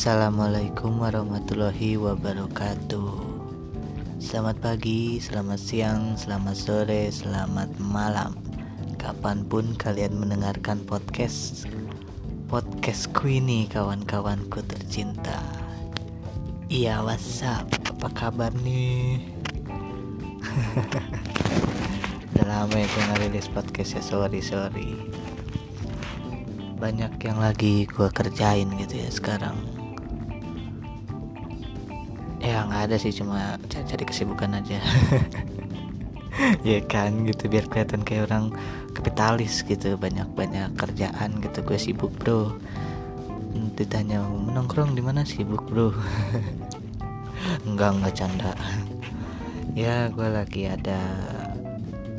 Assalamualaikum warahmatullahi wabarakatuh. Selamat pagi, selamat siang, selamat sore, selamat malam. Kapan pun kalian mendengarkan podcast Podcastku ini kawan-kawanku tercinta. Iya whatsapp, apa kabar nih? Udah lama ya gue ngerilis podcast ya, sorry sorry. Banyak yang lagi gue kerjain gitu ya sekarang ya nggak ada sih cuma cari kesibukan aja. Ya kan gitu biar kelihatan kayak orang kapitalis gitu banyak banyak kerjaan gitu gue sibuk bro. Ditanya menongkrong di mana? Sibuk bro. Enggak enggak canda. Ya gue lagi ada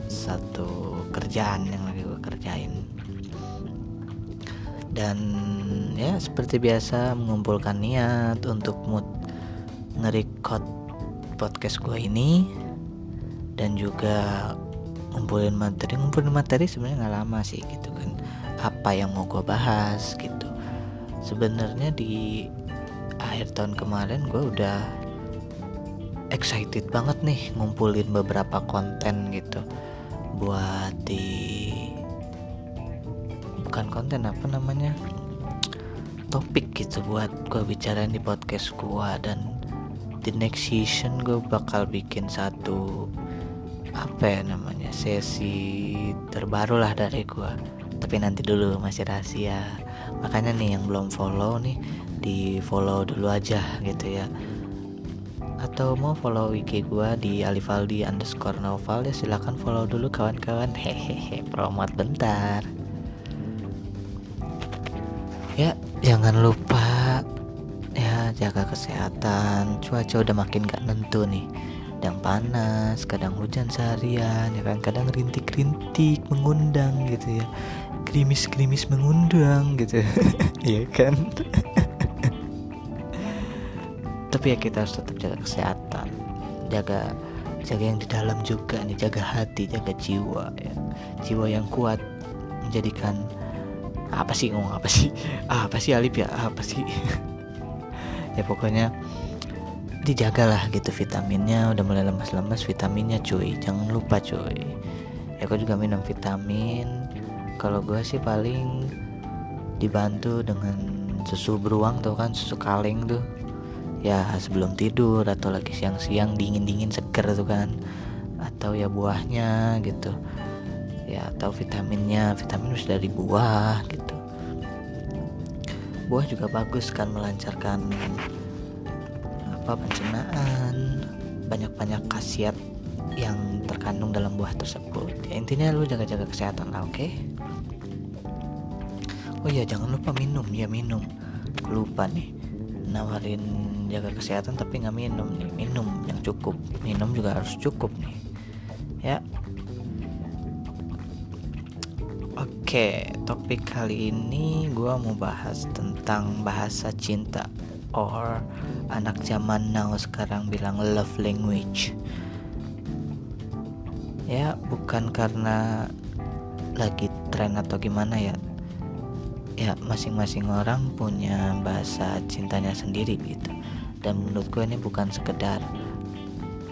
satu kerjaan yang lagi gue kerjain. Dan ya seperti biasa mengumpulkan niat untuk mood ngerekod podcast gue ini dan juga ngumpulin materi. Ngumpulin materi sebenarnya nggak lama sih gitu kan. Apa yang mau gue bahas gitu. Sebenarnya di akhir tahun kemarin gue udah excited banget nih ngumpulin beberapa konten gitu. Buat di bukan konten apa namanya? Topik gitu buat gue bicarain di podcast gue dan di next season gue bakal bikin satu apa ya namanya sesi terbaru lah dari gue tapi nanti dulu masih rahasia. Makanya nih yang belum follow nih di follow dulu aja gitu ya. Atau mau follow IG gue di Alifaldi underscore novel ya silahkan follow dulu kawan-kawan. Hehehe promot bentar. Ya jangan lupa jaga kesehatan. Cuaca udah makin gak nentu nih. Kadang panas kadang hujan seharian ya kan? Kadang rintik-rintik mengundang gitu ya. Gerimis-gerimis mengundang gitu. Ya kan? Tapi ya kita harus tetap jaga kesehatan. Jaga jaga yang di dalam juga nih. Jaga hati jaga jiwa ya. Jiwa yang kuat menjadikan apa sih ngomong apa sih? Apa sih Alip ya? Apa sih ya pokoknya dijagalah gitu vitaminnya. Udah mulai lemas-lemas vitaminnya cuy. Jangan lupa cuy. Aku juga minum vitamin. Kalau gue sih paling dibantu dengan susu beruang tuh kan? Susu kaleng tuh. Ya sebelum tidur atau lagi siang-siang dingin-dingin seger tuh kan. Atau ya buahnya gitu. Ya atau vitaminnya. Vitamin bisa dari buah gitu buah juga bagus kan melancarkan apa pencernaan banyak-banyak khasiat yang terkandung dalam buah tersebut. Ya intinya lu jaga-jaga kesehatan lah oke? Okay? oh iya jangan lupa minum. Ya minum. Lupa nih nawarin jaga kesehatan tapi nggak minum nih. Minum yang cukup. Minum juga harus cukup nih. Ya Oke, topik kali ini gue mau bahas tentang bahasa cinta or anak zaman now sekarang bilang love language. Ya, bukan karena lagi tren atau gimana ya. Ya, masing-masing orang punya bahasa cintanya sendiri gitu. Dan menurut gue ini bukan sekedar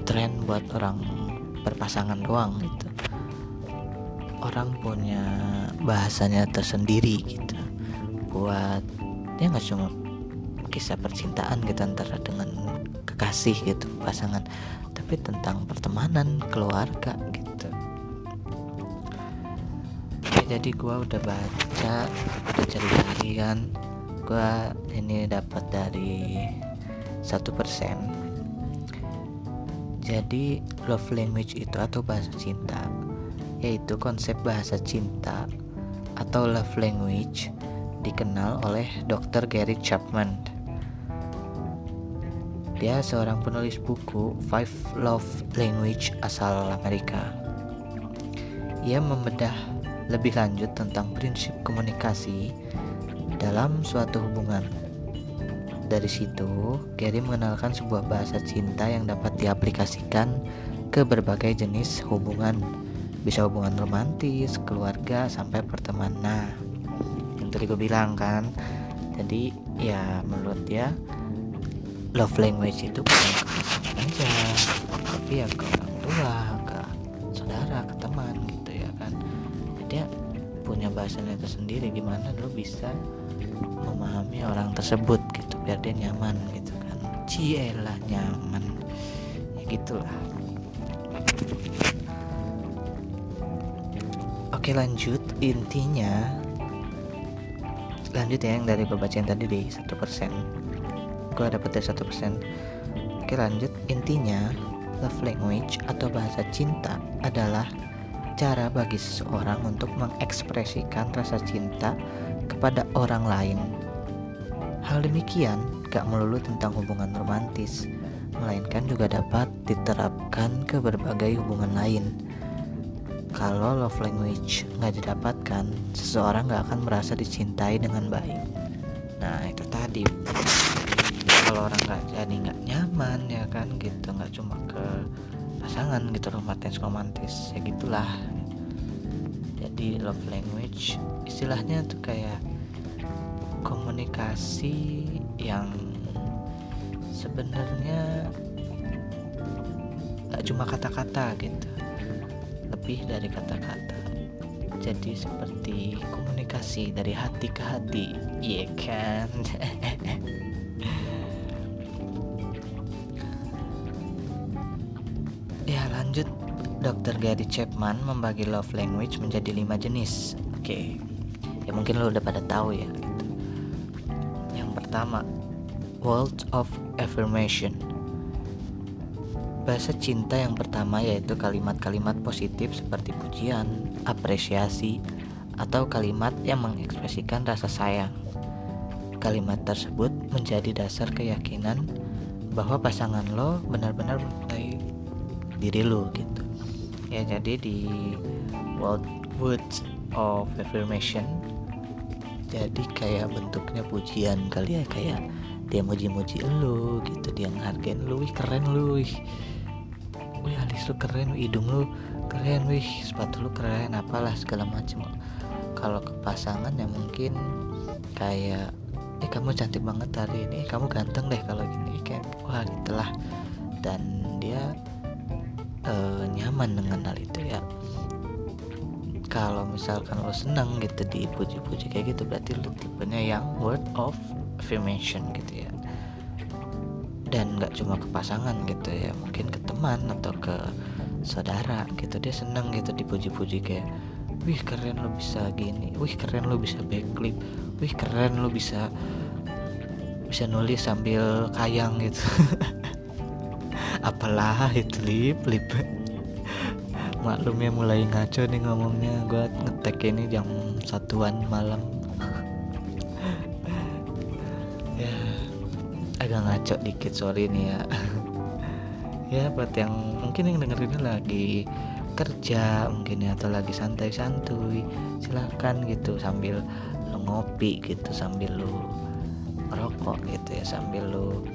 tren buat orang berpasangan doang gitu orang punya bahasanya tersendiri gitu. Buat ya nggak cuma kisah percintaan gitu antara dengan kekasih gitu pasangan tapi tentang pertemanan keluarga gitu. Oke, jadi gue udah baca udah cari carian. Gue ini dapat dari satu persen. Jadi love language itu atau bahasa cinta yaitu konsep bahasa cinta atau love language dikenal oleh Dr. Gary Chapman. Dia seorang penulis buku Five Love Language asal Amerika. Ia membedah lebih lanjut tentang prinsip komunikasi dalam suatu hubungan. Dari situ, Gary mengenalkan sebuah bahasa cinta yang dapat diaplikasikan ke berbagai jenis hubungan bisa hubungan romantis keluarga sampai pertemanan. Yang tadi gue bilang kan jadi ya menurut dia love language itu bukan aja tapi ya ke orang tua ke saudara ke teman gitu ya kan. Dia punya bahasanya tersendiri gimana lo bisa memahami orang tersebut gitu biar dia nyaman gitu kan. Cielah nyaman. Ya gitulah oke lanjut. Intinya lanjut ya yang dari gue bacain tadi di satu persen. Gue dapet dari satu persen. Oke lanjut. Intinya love language atau bahasa cinta adalah cara bagi seseorang untuk mengekspresikan rasa cinta kepada orang lain. Hal demikian gak melulu tentang hubungan romantis melainkan juga dapat diterapkan ke berbagai hubungan lain kalau love language nggak didapatkan, seseorang nggak akan merasa dicintai dengan baik. Nah itu tadi. Kalau orang nggak jadi nggak nyaman ya kan gitu, nggak cuma ke pasangan gitu romantis romantis ya gitulah. Jadi love language istilahnya tuh kayak komunikasi yang sebenarnya nggak cuma kata-kata gitu lebih dari kata-kata jadi seperti komunikasi dari hati ke hati iya yeah, kan ya lanjut Dr. Gary Chapman membagi love language menjadi lima jenis oke okay. ya mungkin lo udah pada tahu ya gitu. yang pertama words of affirmation Bahasa cinta yang pertama yaitu kalimat-kalimat positif seperti pujian, apresiasi, atau kalimat yang mengekspresikan rasa sayang. Kalimat tersebut menjadi dasar keyakinan bahwa pasangan lo benar-benar mencintai diri lo gitu. Ya jadi di World Words of Affirmation jadi kayak bentuknya pujian kali ya kayak dia muji-muji lo gitu. Dia menghargain lo wih keren lo wih. Wih alis lu keren wih hidung lu keren wih. Sepatu lu keren apalah segala macam kalau ke pasangan ya mungkin kayak eh kamu cantik banget hari ini kamu ganteng deh kalau gini kayak wah gitulah. Dan dia uh, nyaman dengan hal itu ya. Kalau misalkan lo seneng gitu dipuji-puji kayak gitu berarti lo tipenya yang word of affirmation gitu ya. Dan nggak cuma ke pasangan gitu ya mungkin ke teman atau ke saudara gitu dia seneng gitu dipuji-puji kayak wih keren lo bisa gini wih keren lo bisa backflip wih keren lo bisa bisa nulis sambil kayang gitu. Apalah itu lip lip maklum ya mulai ngaco nih ngomongnya. Gue ngetek ini jam satuan malam agak ngaco dikit sorry nih ya. Ya buat yang mungkin yang dengerin lagi kerja mungkin ya atau lagi santai-santuy silahkan gitu sambil lo ngopi gitu sambil lo merokok gitu ya sambil lo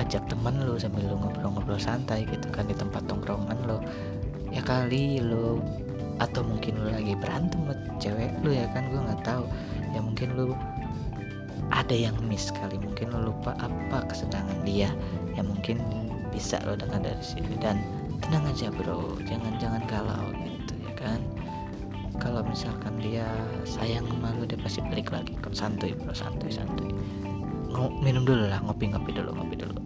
ajak temen lo sambil lo ngobrol-ngobrol santai gitu kan di tempat tongkrongan lo ya kali lo atau mungkin lo lagi berantem sama cewek lo ya kan gue nggak tahu. Ya mungkin lo ada yang miss kali mungkin lo lupa apa kesenangan dia. Ya mungkin bisa lo dengar dari sini dan tenang aja bro. Jangan jangan galau gitu ya kan? Kalau misalkan dia sayang sama lo dia pasti balik lagi. Kok santuy bro. Santuy santuy. Minum dulu lah. Ngopi ngopi dulu ngopi dulu.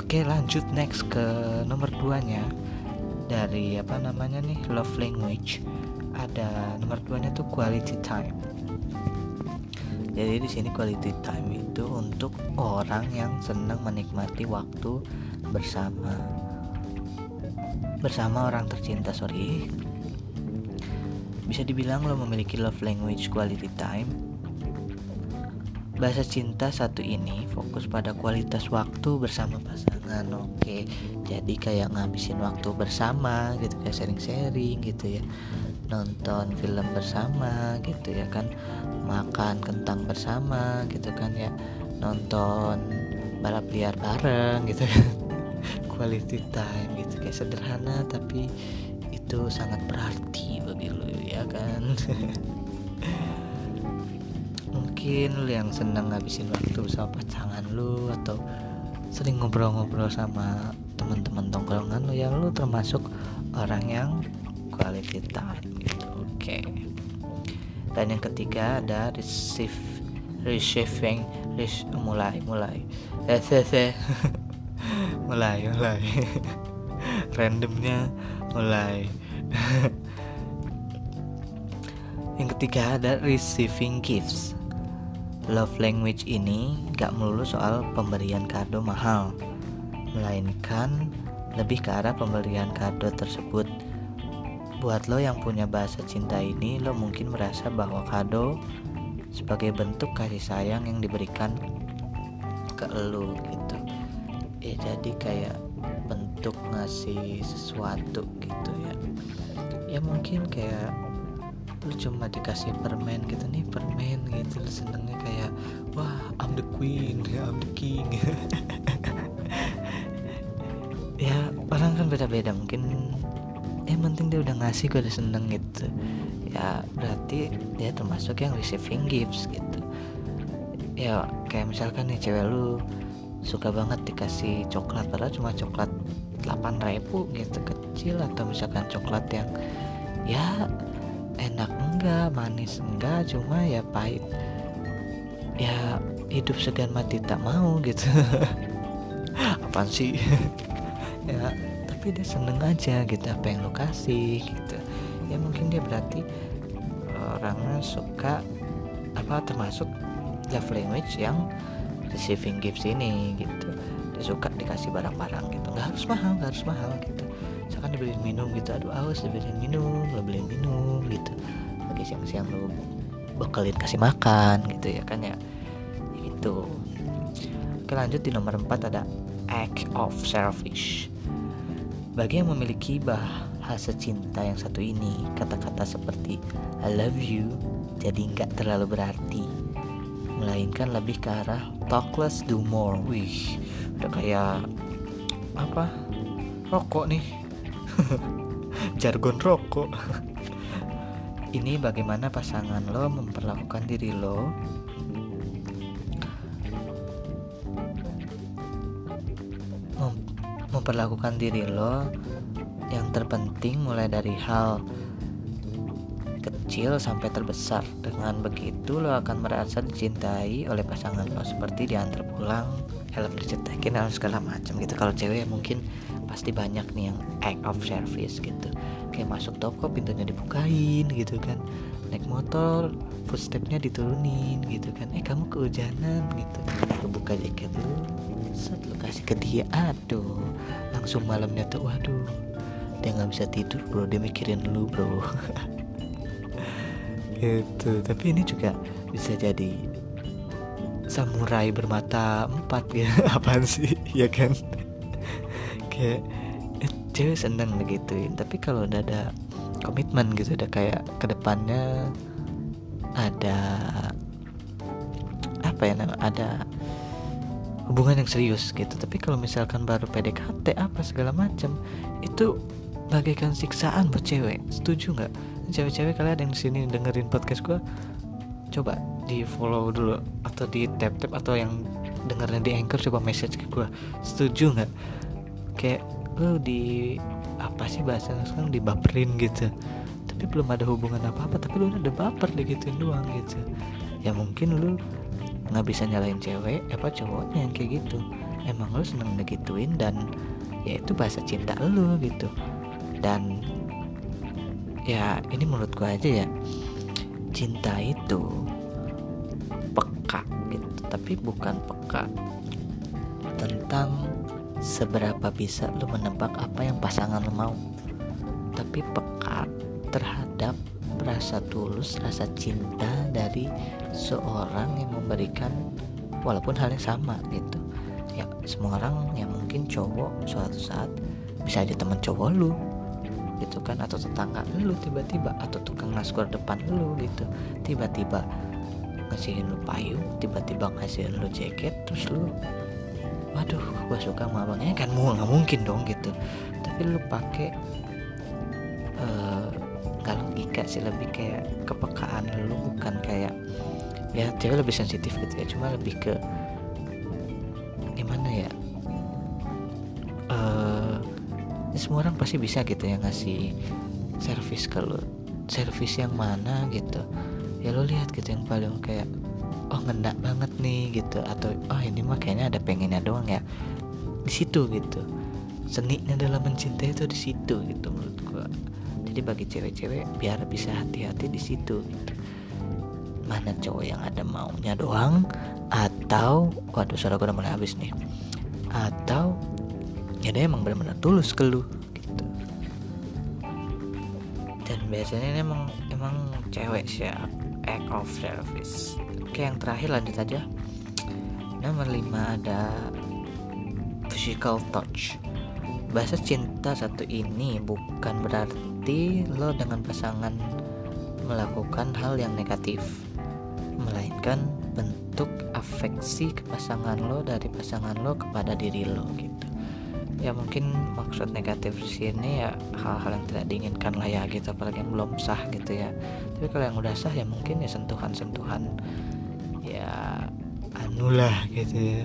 Oke lanjut next ke nomor 2 nya dari apa namanya nih? Love language. Ada nomor 2 nya tuh quality time jadi di sini quality time itu untuk orang yang senang menikmati waktu bersama. Bersama orang tercinta sorry. Bisa dibilang lo memiliki love language quality time. Bahasa cinta satu ini fokus pada kualitas waktu bersama pasangan oke. Jadi kayak ngabisin waktu bersama gitu kayak sharing-sharing gitu ya nonton film bersama gitu ya kan. Makan kentang bersama gitu kan ya. Nonton balap liar bareng gitu. Kan quality time gitu kayak sederhana tapi itu sangat berarti bagi lo ya kan. Mungkin lu yang seneng ngabisin waktu sama pasangan lu atau sering ngobrol-ngobrol sama teman-teman tongkrongan lu yang lu termasuk orang yang time gitu. Oke. Okay. dan yang ketiga ada receive receiving res, mulai mulai. Eh, mulai mulai. Randomnya mulai. Yang ketiga ada receiving gifts. Love language ini gak melulu soal pemberian kado mahal melainkan lebih ke arah pemberian kado tersebut buat lo yang punya bahasa cinta ini lo mungkin merasa bahwa kado sebagai bentuk kasih sayang yang diberikan ke lo gitu. Ya jadi kayak bentuk ngasih sesuatu gitu ya. Ya mungkin kayak lu cuma dikasih permen gitu. Nih permen gitu lu senengnya kayak wah I'm the queen I'm the king. Ya orang kan beda-beda. Mungkin yang penting dia udah ngasih gue udah seneng gitu. Ya berarti dia termasuk yang receiving gifts gitu. Ya kayak misalkan nih cewek lu suka banget dikasih coklat padahal cuma coklat 8000 gitu kecil atau misalkan coklat yang ya enak enggak manis enggak cuma ya pahit. Ya hidup segan mati tak mau gitu. Apa sih? Ya tapi dia seneng aja gitu apa yang lo kasih gitu. Ya mungkin dia berarti orangnya suka apa termasuk love language yang receiving gifts ini gitu. Dia suka dikasih barang-barang gitu. Nggak harus mahal nggak harus mahal gitu. Misalkan dibeliin minum gitu aduh awas dibeliin minum lo beliin minum gitu. Lagi siang-siang lo bekalin kasih makan gitu ya kan ya. Itu oke lanjut di nomor 4 ada act of selfish bagi yang memiliki bahasa cinta yang satu ini kata-kata seperti I love you jadi nggak terlalu berarti. Melainkan lebih ke arah talk less do more. Wih udah kayak apa? Rokok nih. Jargon rokok. Ini bagaimana pasangan lo memperlakukan diri lo memperlakukan diri lo yang terpenting mulai dari hal kecil sampai terbesar. Dengan begitu lo akan merasa dicintai oleh pasangan lo seperti diantar pulang, helm dicetekin dan segala macam gitu. Kalau cewek mungkin pasti banyak nih yang act of service gitu. Kayak masuk toko pintunya dibukain gitu kan. Naik motor, footstepnya diturunin gitu kan. Eh kamu kehujanan gitu. Kebuka jaket lu, set lu kasih ke dia. Aduh, langsung malamnya tuh waduh dia nggak bisa tidur bro dia mikirin lu bro gitu tapi ini juga bisa jadi samurai bermata empat ya. Apaan sih? Ya kan? Kayak eh, cewek seneng begituin tapi kalau udah ada komitmen gitu udah kayak ke depannya ada apa ya ada hubungan yang serius gitu. Tapi kalau misalkan baru PDKT apa segala macam itu bagaikan siksaan buat cewek. Setuju nggak? Cewek-cewek kalian yang di sini dengerin podcast gue coba di follow dulu atau di tap tap atau yang dengerin di anchor coba message ke gue setuju nggak? Kayak lu di apa sih bahasa sekarang? Dibaperin gitu. Tapi belum ada hubungan apa apa tapi lu udah baper digituin doang gitu. Ya mungkin lu nggak bisa nyalain cewek apa cowoknya yang kayak gitu. Emang lu seneng digituin dan ya itu bahasa cinta lu gitu. Dan ya ini menurut gue aja ya cinta itu peka gitu. Tapi bukan peka tentang seberapa bisa lu menebak apa yang pasangan lu mau. Tapi peka terhadap rasa tulus rasa cinta dari seorang yang memberikan walaupun hal yang sama gitu. Ya semua orang yang mungkin cowok suatu saat bisa aja teman cowok lu gitu kan atau tetangga lu tiba-tiba atau tukang nasgor depan lu gitu. Tiba-tiba ngasihin lu payung tiba-tiba ngasihin lu jaket terus lu waduh gua suka sama abangnya kan mau nggak mungkin dong gitu. Tapi lu pakai uh, nggak logika sih lebih kayak kepekaan lu bukan kayak ya cewek lebih sensitif gitu ya cuma lebih ke gimana ya uh, semua orang pasti bisa gitu ya ngasih servis ke lo servis yang mana gitu ya lo lihat gitu yang paling kayak oh ngendak banget nih gitu. Atau oh ini mah kayaknya ada pengennya doang ya. Di situ gitu. Seninya dalam mencintai itu di situ gitu menurut gua. Jadi bagi cewek-cewek biar bisa hati-hati di situ gitu. Mana cowok yang ada maunya doang atau waduh suara gue udah mulai habis nih. Atau ya dia emang benar-benar tulus ke lu gitu. Dan biasanya ini emang emang cewek sih ya act of service. Oke yang terakhir lanjut aja. Nomor 5 ada physical touch. Bahasa cinta satu ini bukan berarti lo dengan pasangan melakukan hal yang negatif melainkan bentuk afeksi ke pasangan lo dari pasangan lo kepada diri lo gitu ya mungkin maksud negatif di sini ya hal-hal yang tidak diinginkan lah ya gitu apalagi yang belum sah gitu ya. Tapi kalau yang udah sah ya mungkin ya sentuhan-sentuhan ya anulah gitu ya.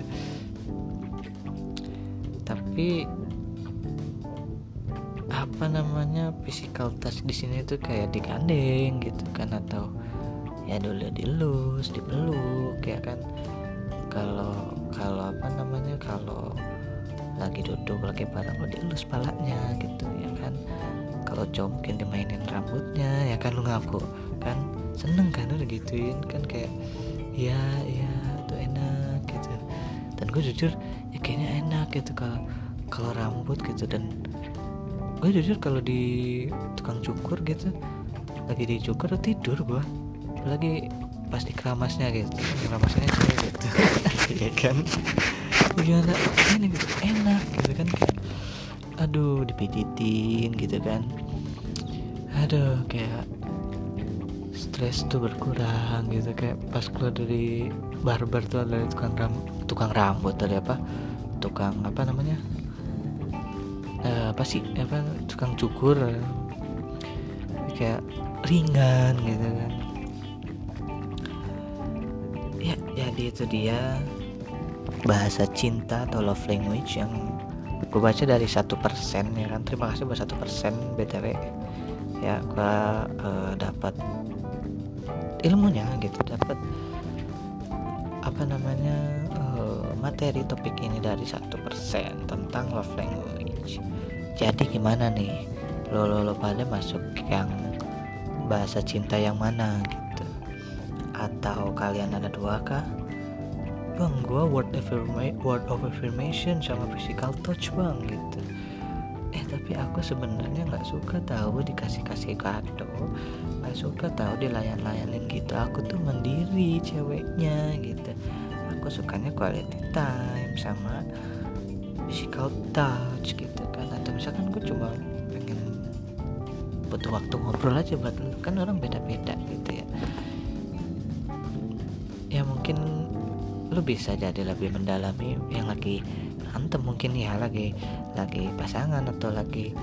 Tapi apa namanya physical touch di sini tuh kayak digandeng gitu kan atau ya dulu dilus dipeluk ya kan. Kalau kalau apa namanya kalau lagi duduk lagi bareng lo dilus palanya gitu ya kan? Kalau cowok mungkin dimainin rambutnya ya kan? Lu ngaku kan? Seneng kan udah gituin kan? Kayak ya ya tuh enak gitu. Dan gue jujur ya kayaknya enak gitu kalau kalau rambut gitu. Dan gue jujur kalau di tukang cukur gitu lagi dicukur tidur gue lagi pas di keramasnya gitu keramasnya cewek gitu. Ya kan gimana ini gitu enak gitu kan. Aduh dipijitin gitu kan. Aduh kayak stres tuh berkurang gitu. Kayak pas keluar dari barber tuh ada tukang ram tukang rambut ada apa? Tukang apa namanya? Uh, apa sih? Apa? Tukang cukur. Kayak ringan gitu kan. Ya jadi itu dia bahasa cinta atau love language yang gue baca dari satu persen ya kan? Terima kasih buat satu persen btw ya gue uh, dapat ilmunya gitu dapat apa namanya uh, materi topik ini dari satu persen tentang love language. Jadi gimana nih? Lo lo, lo pada masuk yang bahasa cinta yang mana gitu? Atau kalian ada dua kah? Bang, gue word, affirma word of affirmation sama physical touch bang gitu. Eh tapi aku sebenarnya nggak suka tahu dikasih kasih kado, nggak suka tahu dilayan-layanin gitu. Aku tuh mandiri ceweknya gitu. Aku sukanya quality time sama physical touch gitu kan. Atau misalkan gue cuma pengen butuh waktu ngobrol aja buat kan orang beda-beda gitu ya ya mungkin lu bisa jadi lebih mendalami yang lagi berantem mungkin ya lagi lagi pasangan atau lagi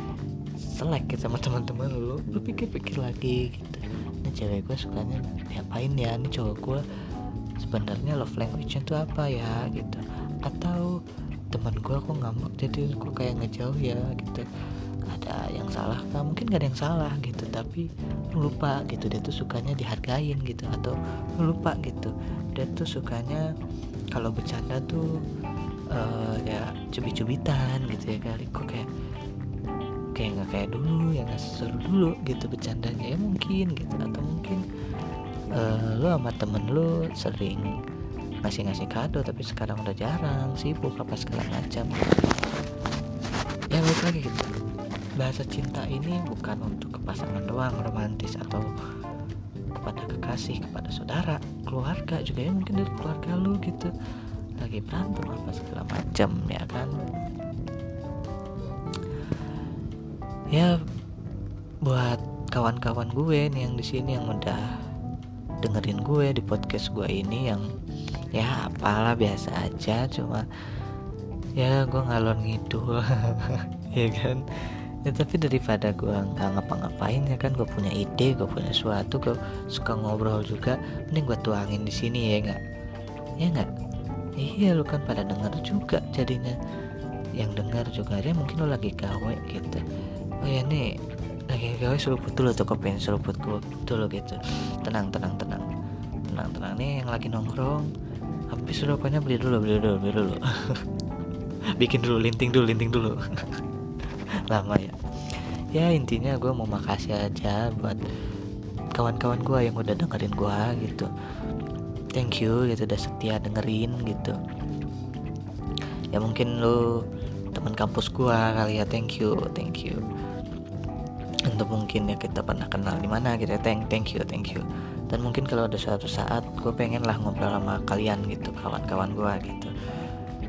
selek gitu sama teman-teman lu. Lu pikir-pikir lagi gitu. Ini cewek gue sukanya ngapain ya? Ini cowok gue sebenarnya love language itu apa ya gitu. Atau teman gue aku ngambek jadi kok kayak ngejauh ya gitu ada yang salah? Kan mungkin gak ada yang salah gitu. Tapi lu lupa gitu. Dia tuh sukanya dihargain gitu. Atau lu lupa gitu. Dia tuh sukanya kalau bercanda tuh uh, ya cubit-cubitan gitu ya kali. Kok kayak kayak nggak kayak dulu ya nggak seru dulu gitu. Bercandanya ya mungkin gitu. Atau mungkin uh, lu sama temen lu sering ngasih-ngasih kado tapi sekarang udah jarang sibuk apa segala macam. Ya balik lagi gitu bahasa cinta ini bukan untuk kepasangan doang romantis atau kepada kekasih kepada saudara keluarga juga ya mungkin dari keluarga lu gitu. Lagi berantem apa segala macam ya kan? Ya buat kawan-kawan gue nih yang di sini yang udah dengerin gue di podcast gue ini yang ya apalah biasa aja cuma ya gue ngalor ngidul ya kan ya tapi daripada gue nggak ngapa-ngapain ya kan gue punya ide gue punya sesuatu gue suka ngobrol juga mending gue tuangin di sini ya nggak? Ya nggak? Iya lu kan pada denger juga jadinya. Yang dengar juga dia mungkin lo lagi gawe gitu. Oh ya nih lagi gawe seruput dulu tuh kopi seruput gue dulu gitu. Tenang tenang tenang. Tenang tenang. Nih yang lagi nongkrong. Habis rupanya beli dulu beli dulu beli dulu. Bikin dulu linting dulu linting dulu lama ya. Ya intinya gue mau makasih aja buat kawan-kawan gue yang udah dengerin gue gitu. Thank you gitu udah setia dengerin gitu. Ya mungkin lo teman kampus gue kali ya. Thank you thank you. Untuk mungkin ya kita pernah kenal di mana gitu ya. Thank thank you thank you. Dan mungkin kalau ada suatu saat gue pengen lah ngobrol sama kalian gitu kawan-kawan gue gitu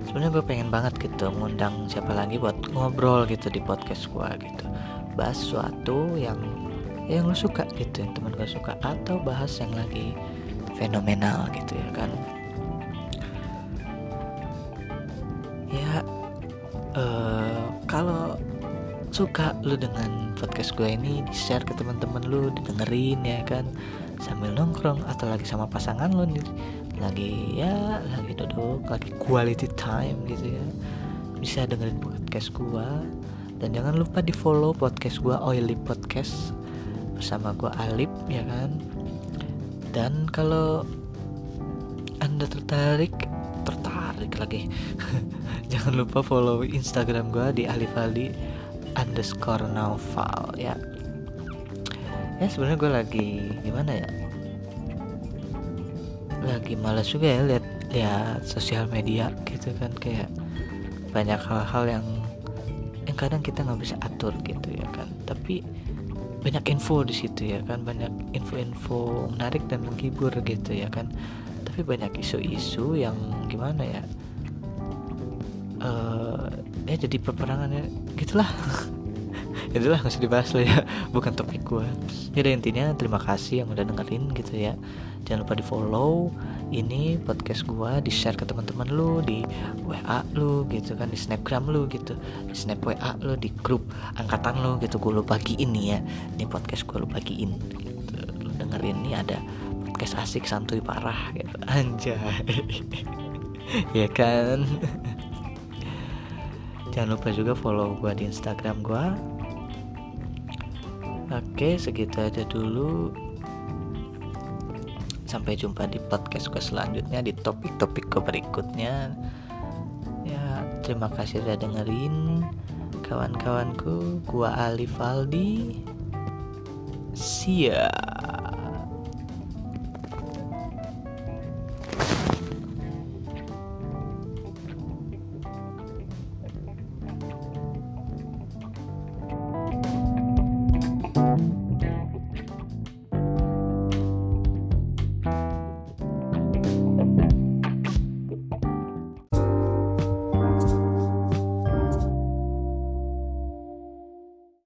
sebenarnya gue pengen banget gitu ngundang siapa lagi buat ngobrol gitu di podcast gue gitu. Bahas sesuatu yang yang lo suka gitu yang teman gue suka atau bahas yang lagi fenomenal gitu ya kan. Ya uh, kalau suka lu dengan podcast gue ini di share ke teman-teman lu didengerin ya kan. Sambil nongkrong atau lagi sama pasangan lu nih. Lagi ya lagi duduk lagi quality time gitu ya. Bisa dengerin podcast gua. Dan jangan lupa di follow podcast gua Oily Podcast bersama gua Alip ya kan. Dan kalau anda tertarik tertarik lagi. Jangan lupa follow Instagram gua di Alifali underscore novel ya. Ya sebenarnya gue lagi gimana ya? Lagi malas juga ya lihat lihat sosial media gitu kan kayak banyak hal-hal yang yang kadang kita nggak bisa atur gitu ya kan. Tapi banyak info di situ ya kan banyak info-info menarik dan menghibur gitu ya kan. Tapi banyak isu-isu yang gimana ya uh, ya jadi peperangannya gitulah. Itulah nggak usah dibahas lah ya. Bukan topik gue jadi intinya terima kasih yang udah dengerin gitu ya. Jangan lupa di follow ini podcast gua di share ke teman-teman lu di WA lu gitu kan di snapgram lu gitu. Di snap WA lu di grup angkatan lu gitu. Gue lu bagiin nih ya. Ini podcast gua lu bagiin gitu. Lu dengerin nih ada podcast asik santuy parah gitu. Anjay. Ya kan jangan lupa juga follow gua di instagram gua. Oke segitu aja dulu. Sampai jumpa di podcast gue selanjutnya di topik-topik gue berikutnya. Ya terima kasih sudah dengerin. Kawan-kawanku gua Ali Faldi see ya